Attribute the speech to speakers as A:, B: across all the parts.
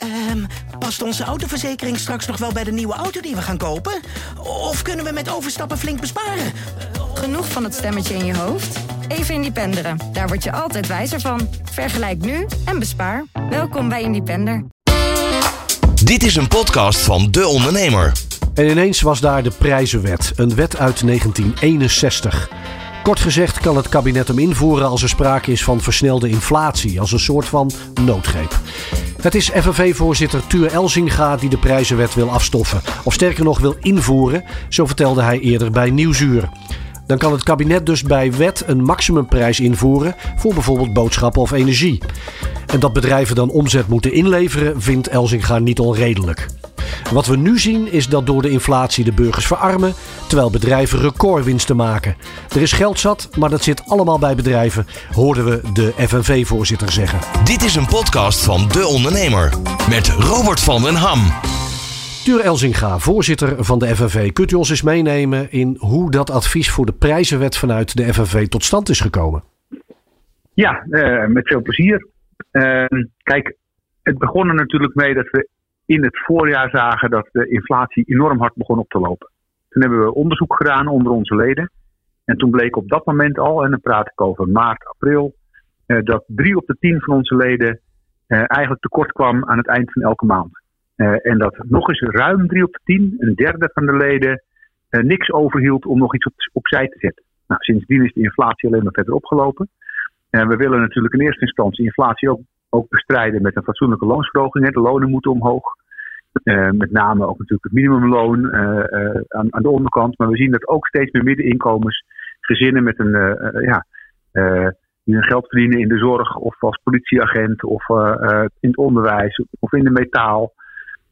A: Ehm, past onze autoverzekering straks nog wel bij de nieuwe auto die we gaan kopen? Of kunnen we met overstappen flink besparen?
B: Genoeg van het stemmetje in je hoofd? Even Independeren. Daar word je altijd wijzer van. Vergelijk nu en bespaar. Welkom bij Independer.
C: Dit is een podcast van De Ondernemer.
D: En ineens was daar de prijzenwet, een wet uit 1961. Kort gezegd kan het kabinet hem invoeren als er sprake is van versnelde inflatie, als een soort van noodgreep. Het is FNV-voorzitter Tuur Elzinga die de prijzenwet wil afstoffen. Of sterker nog wil invoeren, zo vertelde hij eerder bij Nieuwsuur. Dan kan het kabinet dus bij wet een maximumprijs invoeren voor bijvoorbeeld boodschappen of energie. En dat bedrijven dan omzet moeten inleveren, vindt Elzinga niet onredelijk. Wat we nu zien is dat door de inflatie de burgers verarmen, terwijl bedrijven recordwinsten maken. Er is geld zat, maar dat zit allemaal bij bedrijven, hoorden we de FNV-voorzitter zeggen.
C: Dit is een podcast van De Ondernemer met Robert van den Ham.
D: Tuur Elzinga, voorzitter van de FNV. Kunt u ons eens meenemen in hoe dat advies voor de prijzenwet vanuit de FNV tot stand is gekomen?
E: Ja, uh, met veel plezier. Uh, kijk, het begon er natuurlijk mee dat we in het voorjaar zagen dat de inflatie enorm hard begon op te lopen. Toen hebben we onderzoek gedaan onder onze leden. En toen bleek op dat moment al, en dan praat ik over maart, april, uh, dat drie op de tien van onze leden eigenlijk tekort kwam aan het eind van elke maand. Uh, en dat nog eens ruim drie op de tien, een derde van de leden, uh, niks overhield om nog iets op, opzij te zetten. Nou, sindsdien is de inflatie alleen maar verder opgelopen. En we willen natuurlijk in eerste instantie inflatie ook, ook bestrijden met een fatsoenlijke loonsverhoging. De lonen moeten omhoog. Uh, met name ook natuurlijk het minimumloon aan, aan, de onderkant. Maar we zien dat ook steeds meer middeninkomens, gezinnen met een, ja, die hun geld verdienen in de zorg of als politieagent of in het onderwijs of in de metaal.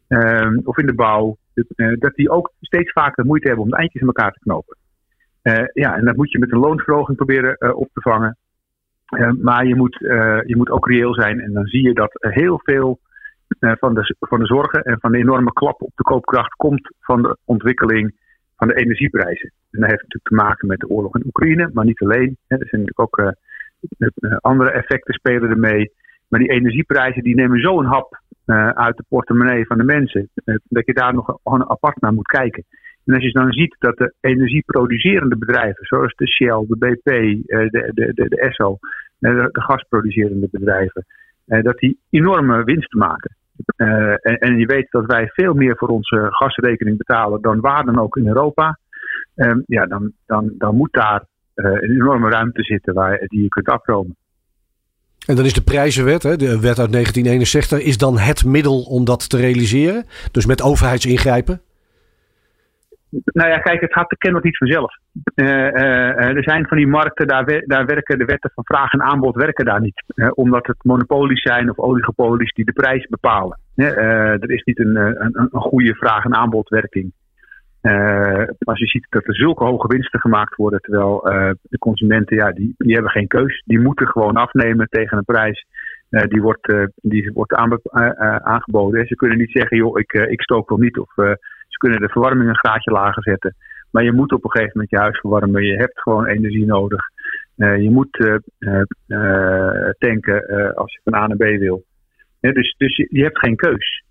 E: Um, of in de bouw, uh, dat die ook steeds vaker moeite hebben om de eindjes in elkaar te knopen. Uh, ja, en dat moet je met een loonsverhoging proberen uh, op te vangen. maar je moet, je moet ook reëel zijn en dan zie je dat heel veel van, de, van de zorgen en van de enorme klap op de koopkracht komt van de ontwikkeling van de energieprijzen. En dat heeft natuurlijk te maken met de oorlog in Oekraïne, maar niet alleen. Er zijn natuurlijk ook andere effecten spelen ermee. Maar die energieprijzen die nemen zo'n hap uh, uit de portemonnee van de mensen. Uh, dat je daar nog gewoon apart naar moet kijken. En als je dan ziet dat de energieproducerende bedrijven, zoals de Shell, de BP, uh, de, de, de, de Esso, de, de gasproducerende bedrijven, dat die enorme winsten maken. En, en, je weet dat wij veel meer voor onze gasrekening betalen dan waar dan ook in Europa. Ehm, ja, dan, dan, dan moet daar een enorme ruimte zitten waar, die je kunt afromen.
D: En dan is de prijzenwet, hè, de wet uit 1961, is dan het middel om dat te realiseren? Dus met overheidsingrijpen?
E: Nou ja, kijk, het gaat bekend niet vanzelf. Uh, uh, er zijn van die markten, daar, daar, werken de wetten van vraag en aanbod werken daar niet. Omdat het monopolies zijn of oligopolies die de prijs bepalen. er is niet een, een, een goede vraag en aanbodwerking. Uh, als je ziet dat er zulke hoge winsten gemaakt worden, terwijl uh, de consumenten, ja, die, die hebben geen keus. Die moeten gewoon afnemen tegen een prijs uh, die wordt, die wordt aangeboden. Ze kunnen niet zeggen, joh, ik, ik stook wel niet. Of ze kunnen de verwarming een graadje lager zetten. Maar je moet op een gegeven moment je huis verwarmen. Je hebt gewoon energie nodig. je moet tanken als je van A naar B wil. dus dus je, je hebt geen keus.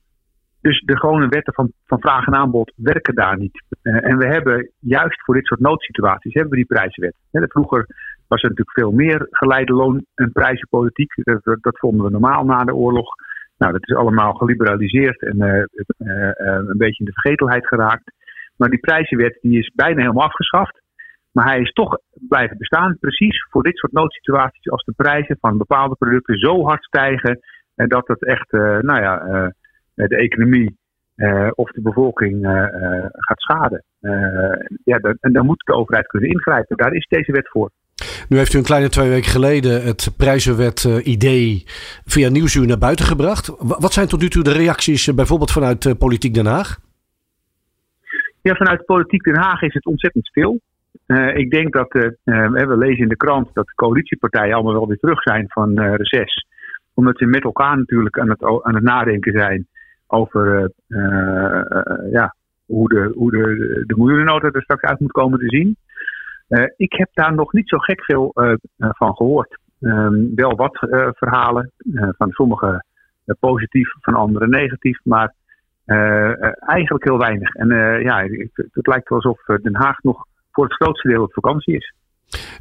E: Dus de gewone wetten van, van vraag en aanbod werken daar niet. Uh, en we hebben juist voor dit soort noodsituaties hebben we die prijzenwet. Vroeger was er natuurlijk veel meer geleide loon- en prijzenpolitiek. Dat, dat, dat, vonden we normaal na de oorlog. Nou, dat is allemaal geliberaliseerd en uh, een beetje in de vergetelheid geraakt. Maar die prijzenwet die is bijna helemaal afgeschaft. Maar hij is toch blijven bestaan, precies voor dit soort noodsituaties, als de prijzen van bepaalde producten zo hard stijgen en dat het echt, nou ja de economie uh, of de bevolking uh, uh, gaat schaden. ja, dan, en dan moet de overheid kunnen ingrijpen. Daar is deze wet voor.
D: Nu heeft u een kleine twee weken geleden het prijzenwet-idee via Nieuwsuur naar buiten gebracht. Wat zijn tot nu toe de reacties bijvoorbeeld vanuit Politiek Den Haag?
E: Ja, vanuit Politiek Den Haag is het ontzettend stil. ik denk dat, we lezen in de krant dat de coalitiepartijen allemaal wel weer terug zijn van reces. Omdat ze met elkaar natuurlijk aan het, aan het nadenken zijn over uh, ja, hoe, de, hoe de, de miljoenennota er straks uit moet komen te zien. ik heb daar nog niet zo gek veel van gehoord. Um, wel wat verhalen van sommige positief, van anderen negatief. Maar eigenlijk heel weinig. En ja, het, het, lijkt wel alsof Den Haag nog voor het grootste deel op vakantie is.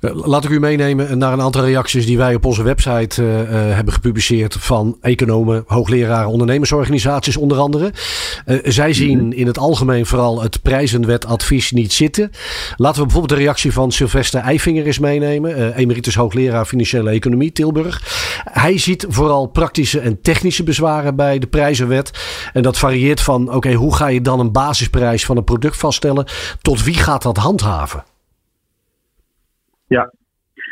D: Eh, laat ik u meenemen naar een aantal reacties die wij op onze website uh, hebben gepubliceerd van economen, hoogleraren, ondernemersorganisaties onder andere. Uh, zij zien mhm. in het algemeen vooral het prijzenwetadvies niet zitten. Laten we bijvoorbeeld de reactie van Sylvester Eifinger eens meenemen, emeritus hoogleraar financiële economie Tilburg. Hij ziet vooral praktische en technische bezwaren bij de prijzenwet. En dat varieert van, oké, hoe ga je dan een basisprijs van een product vaststellen, tot wie gaat dat handhaven?
E: Ja,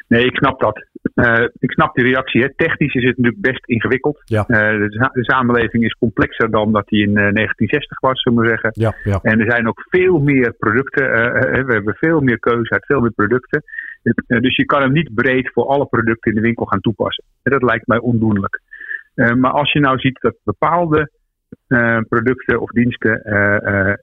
E: nee, ik snap dat. Uh, ik snap die reactie. Hè. Technisch is het natuurlijk best ingewikkeld. Ja. Uh, de, de, samenleving is complexer dan dat die in uh, 1960 was, zullen we zeggen. Ja, ja. En er zijn ook veel meer producten. we hebben veel meer keuze uit veel meer producten. dus je kan hem niet breed voor alle producten in de winkel gaan toepassen. dat lijkt mij ondoenlijk. maar als je nou ziet dat bepaalde producten of diensten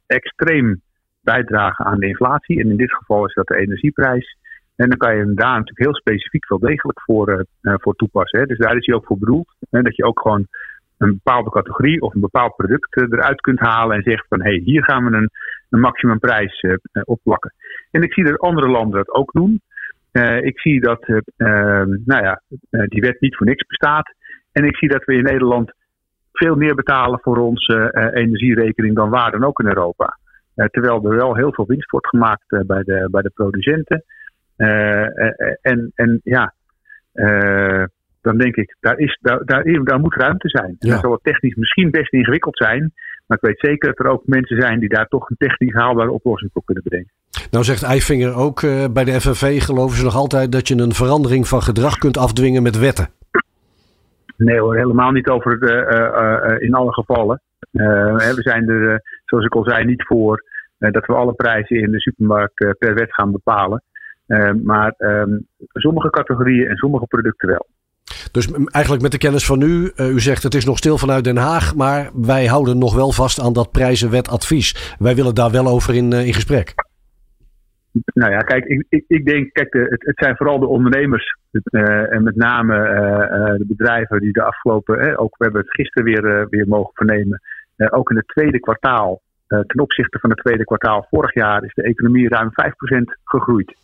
E: extreem bijdragen aan de inflatie, en in dit geval is dat de energieprijs en dan kan je hem daar natuurlijk heel specifiek wel degelijk voor, uh, voor toepassen. Hè. Dus daar is hij ook voor bedoeld. Hè, dat je ook gewoon een bepaalde categorie of een bepaald product uh, eruit kunt halen en zegt van hé, hey, hier gaan we een, een maximumprijs uh, opplakken. En ik zie dat andere landen dat ook doen. ik zie dat nou ja, die wet niet voor niks bestaat. En ik zie dat we in Nederland veel meer betalen voor onze energierekening dan waar dan ook in Europa. terwijl er wel heel veel winst wordt gemaakt bij, de, bij de producenten. Eh, eh, en, en ja, eh, dan denk ik, daar, is, daar, daar, daar moet ruimte zijn. Ja. Dat zal het technisch misschien best ingewikkeld zijn. Maar ik weet zeker dat er ook mensen zijn die daar toch een technisch haalbare oplossing voor kunnen bedenken.
D: Nou zegt Eifinger ook bij de FNV geloven ze nog altijd dat je een verandering van gedrag kunt afdwingen met wetten.
E: Nee hoor, helemaal niet over in alle gevallen. we zijn er, zoals ik al zei, niet voor dat we alle prijzen in de supermarkt per wet gaan bepalen. Uh, maar um, sommige categorieën en sommige producten wel.
D: Dus eigenlijk met de kennis van u, uh, u zegt het is nog stil vanuit Den Haag, maar wij houden nog wel vast aan dat prijzenwetadvies. Wij willen daar wel over in, uh, in gesprek.
E: Nou ja, kijk, ik, ik, ik denk, kijk, de, het, het, zijn vooral de ondernemers uh, en met name de bedrijven die de afgelopen, ook we hebben het gisteren weer, weer mogen vernemen, ook in het tweede kwartaal, ten opzichte van het tweede kwartaal vorig jaar, is de economie ruim 5% gegroeid.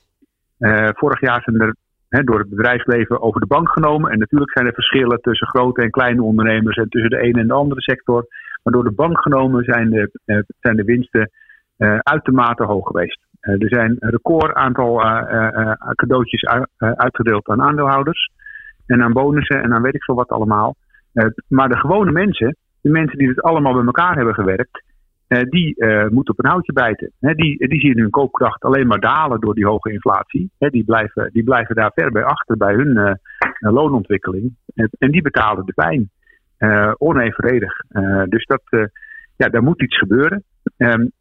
E: Uh, vorig jaar zijn er door het bedrijfsleven over de bank genomen. En natuurlijk zijn er verschillen tussen grote en kleine ondernemers en tussen de ene en de andere sector. Maar door de bank genomen zijn de, uh, zijn de winsten uh, uitermate hoog geweest. er zijn een record aantal cadeautjes uitgedeeld aan aandeelhouders. En aan bonussen en aan weet ik veel wat allemaal. maar de gewone mensen, de mensen die het allemaal bij elkaar hebben gewerkt, die uh, moeten op een houtje bijten. die, die zien hun koopkracht alleen maar dalen door die hoge inflatie. die, blijven, die blijven daar ver bij achter bij hun uh, loonontwikkeling. en die betalen de pijn. onevenredig. dus dat, ja, daar moet iets gebeuren. Um,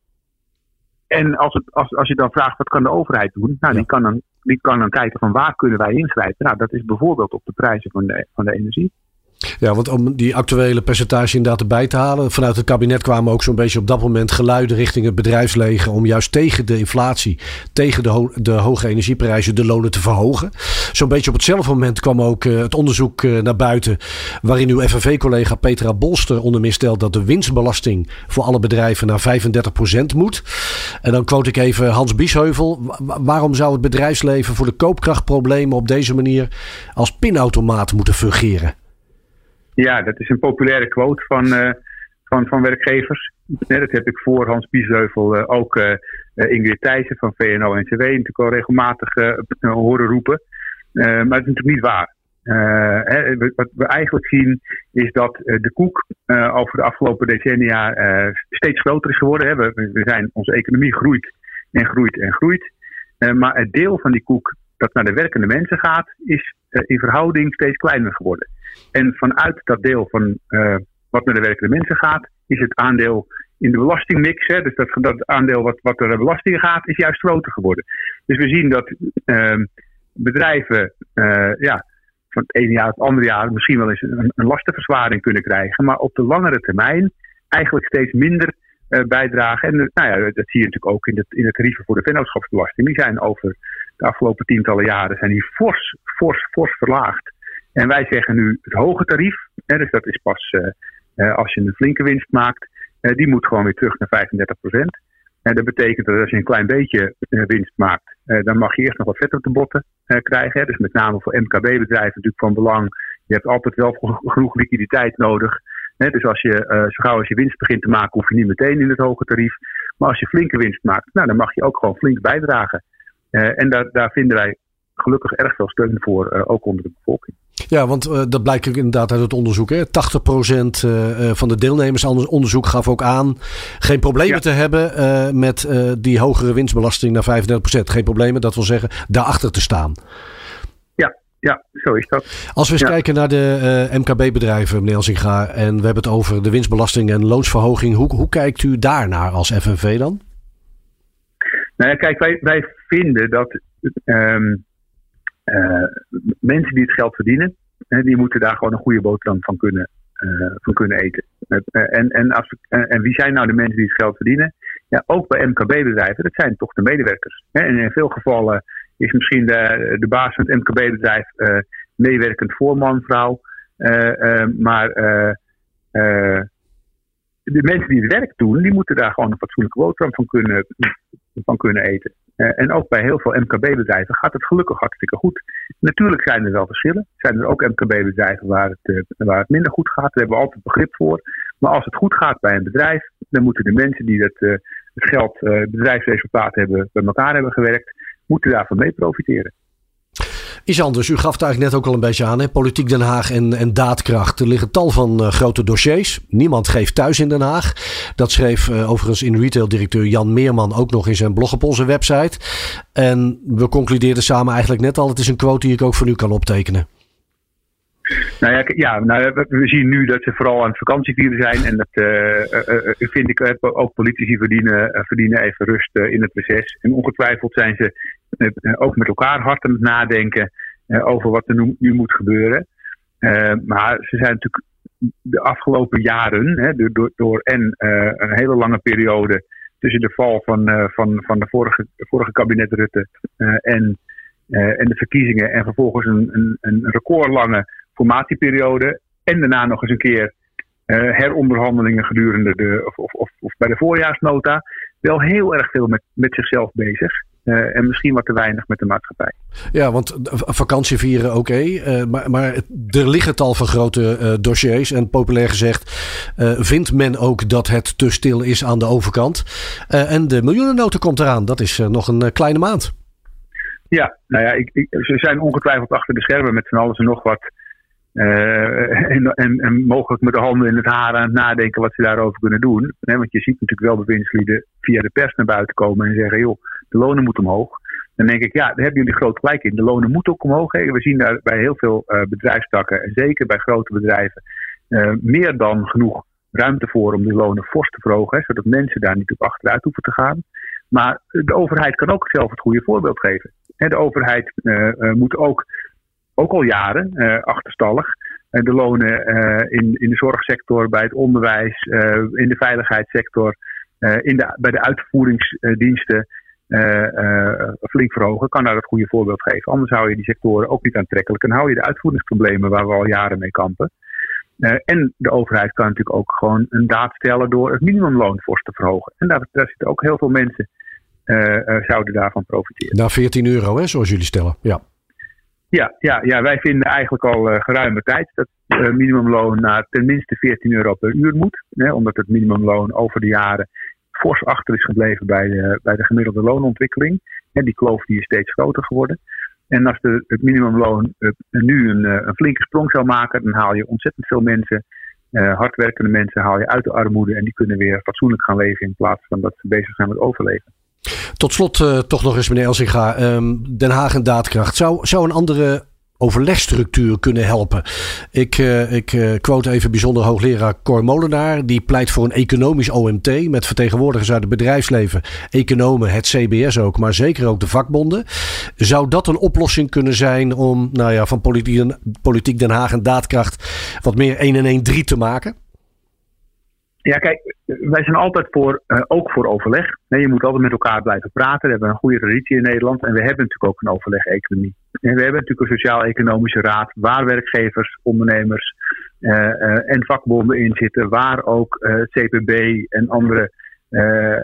E: en als, het, als, als je dan vraagt wat kan de overheid doen, nou, die, kan dan, die kan dan kijken van waar kunnen wij ingrijpen. Nou, dat is bijvoorbeeld op de prijzen van de, van de energie.
D: Ja, want om die actuele percentage inderdaad erbij te halen. Vanuit het kabinet kwamen ook zo'n beetje op dat moment geluiden richting het bedrijfsleven. om juist tegen de inflatie, tegen de, de hoge energieprijzen, de lonen te verhogen. Zo'n beetje op hetzelfde moment kwam ook uh, het onderzoek uh, naar buiten. waarin uw FNV-collega Petra Bolster onder meer stelt dat de winstbelasting voor alle bedrijven naar 35% moet. En dan quote ik even Hans Biesheuvel. Waarom zou het bedrijfsleven voor de koopkrachtproblemen op deze manier als pinautomaat moeten fungeren?
E: Ja, dat is een populaire quote van, uh, van, van werkgevers. dat heb ik voor Hans Biesheuvel uh, ook uh, Ingrid Thijssen van VNO-NCW natuurlijk al regelmatig horen roepen. maar het is natuurlijk niet waar. Hè, wat we eigenlijk zien is dat de koek over de afgelopen decennia steeds groter is geworden. Hè. We, we, zijn, onze economie groeit en groeit en groeit. maar het deel van die koek dat naar de werkende mensen gaat, is in verhouding steeds kleiner geworden. En vanuit dat deel van uh, wat naar de werkende mensen gaat, is het aandeel in de belastingmix, hè, dus dat, dat aandeel wat, wat naar de belastingen gaat, is juist groter geworden. Dus we zien dat uh, bedrijven uh, ja, van het ene jaar het andere jaar misschien wel eens een, lastenverzwaring kunnen krijgen, maar op de langere termijn eigenlijk steeds minder uh, bijdragen. En nou ja, dat zie je natuurlijk ook in de, in de tarieven voor de vennootschapsbelasting. Die zijn over de afgelopen tientallen jaren zijn die fors, fors, fors verlaagd. En wij zeggen nu het hoge tarief, hè, dus dat is pas als je een flinke winst maakt, die moet gewoon weer terug naar 35 procent. En dat betekent dat als je een klein beetje winst maakt, dan mag je eerst nog wat vet op de botten krijgen. Dus met name voor MKB-bedrijven natuurlijk van belang. Je hebt altijd wel genoeg liquiditeit nodig. dus als je, zo gauw als je winst begint te maken, hoef je niet meteen in het hoge tarief. Maar als je flinke winst maakt, nou, dan mag je ook gewoon flink bijdragen. en daar vinden wij gelukkig erg veel steun voor, uh, ook onder de bevolking.
D: Ja, want uh, dat blijkt ook inderdaad uit het onderzoek. Hè? 80% uh, van de deelnemers aan het onderzoek gaf ook aan geen problemen ja. te hebben uh, met die hogere winstbelasting naar 35%. Geen problemen, dat wil zeggen, daarachter te staan.
E: Ja, ja, zo is dat.
D: Als we eens
E: Ja.
D: kijken naar de eh, MKB-bedrijven, meneer Elsinga, en we hebben het over de winstbelasting en loonsverhoging. Hoe, hoe kijkt u daarnaar als FNV dan?
E: Nou ja, kijk, wij, wij vinden dat ehm, eh, mensen die het geld verdienen, die moeten daar gewoon een goede boterham van kunnen, eh, van kunnen eten. Eh, eh, en, en, eh, en wie zijn nou de mensen die het geld verdienen? Ja, ook bij MKB-bedrijven, dat zijn toch de medewerkers. En in veel gevallen is misschien de, de baas van het MKB-bedrijf eh, meewerkend voorman, vrouw. Eh, eh, maar eh, eh, de mensen die het werk doen, die moeten daar gewoon een fatsoenlijke boterham van kunnen, van kunnen eten. Eh, en ook bij heel veel MKB-bedrijven gaat het gelukkig hartstikke goed. Natuurlijk zijn er wel verschillen. Zijn er ook MKB-bedrijven waar het, eh, waar het minder goed gaat. Daar hebben we altijd begrip voor. Maar als het goed gaat bij een bedrijf, dan moeten de mensen die dat, eh, het geld, bedrijfsresultaat hebben, bij elkaar hebben gewerkt, moeten daarvan mee profiteren.
D: Iets anders, u gaf het eigenlijk net ook al een beetje aan. Hè? Politiek Den Haag en, en daadkracht. Er liggen tal van eh, grote dossiers. Niemand geeft thuis in Den Haag. Dat schreef eh, overigens in retail-directeur Jan Meerman ook nog in zijn blog op onze website. En we concludeerden samen eigenlijk net al. Het is een quote die ik ook voor u kan optekenen.
E: Nou ja, ja nou, we, zien nu dat ze vooral aan het vakantievieren zijn. En dat eh, vind ik ook politici verdienen, verdienen even rust in het proces. En ongetwijfeld zijn ze ook met elkaar hard aan het nadenken eh, over wat er nu, moet gebeuren. Eh, maar ze zijn natuurlijk de afgelopen jaren, hè, door, door, en eh, een hele lange periode tussen de val van, eh, van, van de vorige, vorige kabinet Rutte eh, en, eh, en de verkiezingen. En vervolgens een, een, een recordlange formatieperiode. En daarna nog eens een keer eh, heronderhandelingen gedurende de, of, of, of bij de voorjaarsnota. Wel heel erg veel met, met zichzelf bezig. Eh, en misschien wat te weinig met de maatschappij.
D: Ja, want vakantie vieren, oké. eh, maar, maar er liggen tal van grote eh, dossiers. En populair gezegd vindt men ook dat het te stil is aan de overkant. En de miljoenennota komt eraan. Dat is nog een kleine maand.
E: Ja, nou ja, ik, ik, ze zijn ongetwijfeld achter de schermen met van alles en nog wat. En, en, en mogelijk met de handen in het haar aan het nadenken wat ze daarover kunnen doen. Want je ziet natuurlijk wel bewindslieden via de pers naar buiten komen en zeggen: joh, de lonen moeten omhoog. Dan denk ik, ja, daar hebben jullie groot gelijk in. De lonen moeten ook omhoog. Hè. We zien daar bij heel veel eh, bedrijfstakken, en zeker bij grote bedrijven, eh, meer dan genoeg ruimte voor om die lonen fors te verhogen. Zodat mensen daar niet op achteruit hoeven te gaan. Maar de overheid kan ook zelf het goede voorbeeld geven. De overheid eh, moet ook, ook al jaren achterstallig de lonen in, in de zorgsector, bij het onderwijs, in de veiligheidssector, in de, bij de uitvoeringsdiensten flink verhogen. Kan daar het goede voorbeeld geven. Anders hou je die sectoren ook niet aantrekkelijk en hou je de uitvoeringsproblemen waar we al jaren mee kampen. Eh, en de overheid kan natuurlijk ook gewoon een daad stellen door het minimumloon fors te verhogen. En daar, daar zitten ook heel veel mensen eh, eh, zouden daarvan profiteren.
D: Naar 14 euro, hè, zoals jullie stellen. Ja.
E: Ja, ja, ja, wij vinden eigenlijk al eh, geruime tijd dat het minimumloon naar tenminste 14 euro per uur moet. Hè, omdat het minimumloon over de jaren fors achter is gebleven bij de, bij de gemiddelde loonontwikkeling. En die kloof die is steeds groter geworden. En als de, het minimumloon eh, nu een, eh, een flinke sprong zou maken, dan haal je ontzettend veel mensen, eh, hardwerkende mensen, haal je uit de armoede en die kunnen weer fatsoenlijk gaan leven in plaats van dat ze bezig zijn met overleven.
D: Tot slot eh, toch nog eens, meneer Elsinga. Ehm, Den Haag en daadkracht. Zou, zou een andere overlegstructuur kunnen helpen? Ik, eh, ik eh, quote even bijzonder hoogleraar Cor Molenaar. Die pleit voor een economisch OMT met vertegenwoordigers uit het bedrijfsleven, economen, het CBS ook, maar zeker ook de vakbonden. Zou dat een oplossing kunnen zijn om nou ja, van politiek, politiek Den Haag en daadkracht wat meer 1 en 1 3 te maken?
E: Ja, kijk, wij zijn altijd voor, uh, ook voor overleg. Nee, je moet altijd met elkaar blijven praten. We hebben een goede traditie in Nederland. En we hebben natuurlijk ook een overleg-economie. En we hebben natuurlijk een sociaal-economische raad waar werkgevers, ondernemers uh, uh, en vakbonden in zitten. Waar ook CPB en andere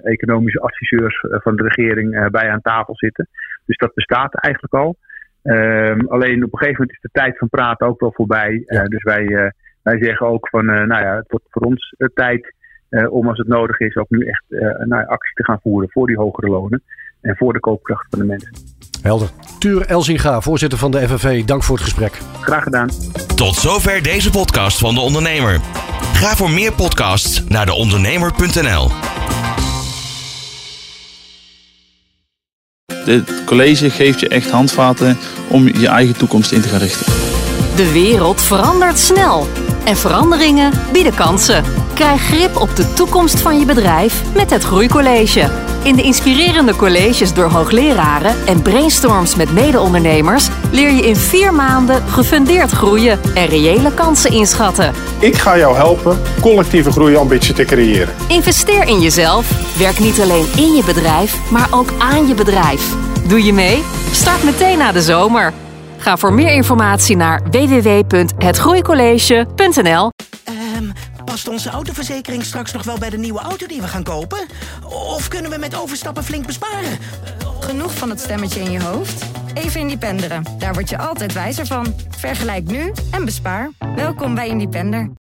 E: economische adviseurs van de regering bij aan tafel zitten. Dus dat bestaat eigenlijk al. Ehm, alleen op een gegeven moment is de tijd van praten ook wel voorbij. Dus wij wij zeggen ook van, uh, nou ja, het wordt voor ons uh, tijd uh, om als het nodig is ook nu echt nou, actie te gaan voeren voor die hogere lonen en voor de koopkracht van de mensen.
D: Helder. Tuur Elzinga, voorzitter van de FNV, dank voor het gesprek.
E: Graag gedaan.
C: Tot zover deze podcast van De Ondernemer. Ga voor meer podcasts naar deondernemer.nl.
F: Dit college geeft je echt handvaten om je eigen toekomst in te gaan richten.
G: De wereld verandert snel en veranderingen bieden kansen. Krijg grip op de toekomst van je bedrijf met het Groeicollege. In de inspirerende colleges door hoogleraren en brainstorms met mede-ondernemers leer je in vier maanden gefundeerd groeien en reële kansen inschatten.
H: Ik ga jou helpen collectieve groeiambitie te creëren.
G: Investeer in jezelf. Werk niet alleen in je bedrijf, maar ook aan je bedrijf. Doe je mee? Start meteen na de zomer. Ga voor meer informatie naar www.hetgroeicollege.nl.
A: Um, past onze autoverzekering straks nog wel bij de nieuwe auto die we gaan kopen? Of kunnen we met overstappen flink besparen?
B: Genoeg van het stemmetje in je hoofd? Even Independeren. Daar word je altijd wijzer van. Vergelijk nu en bespaar. Welkom bij Independer.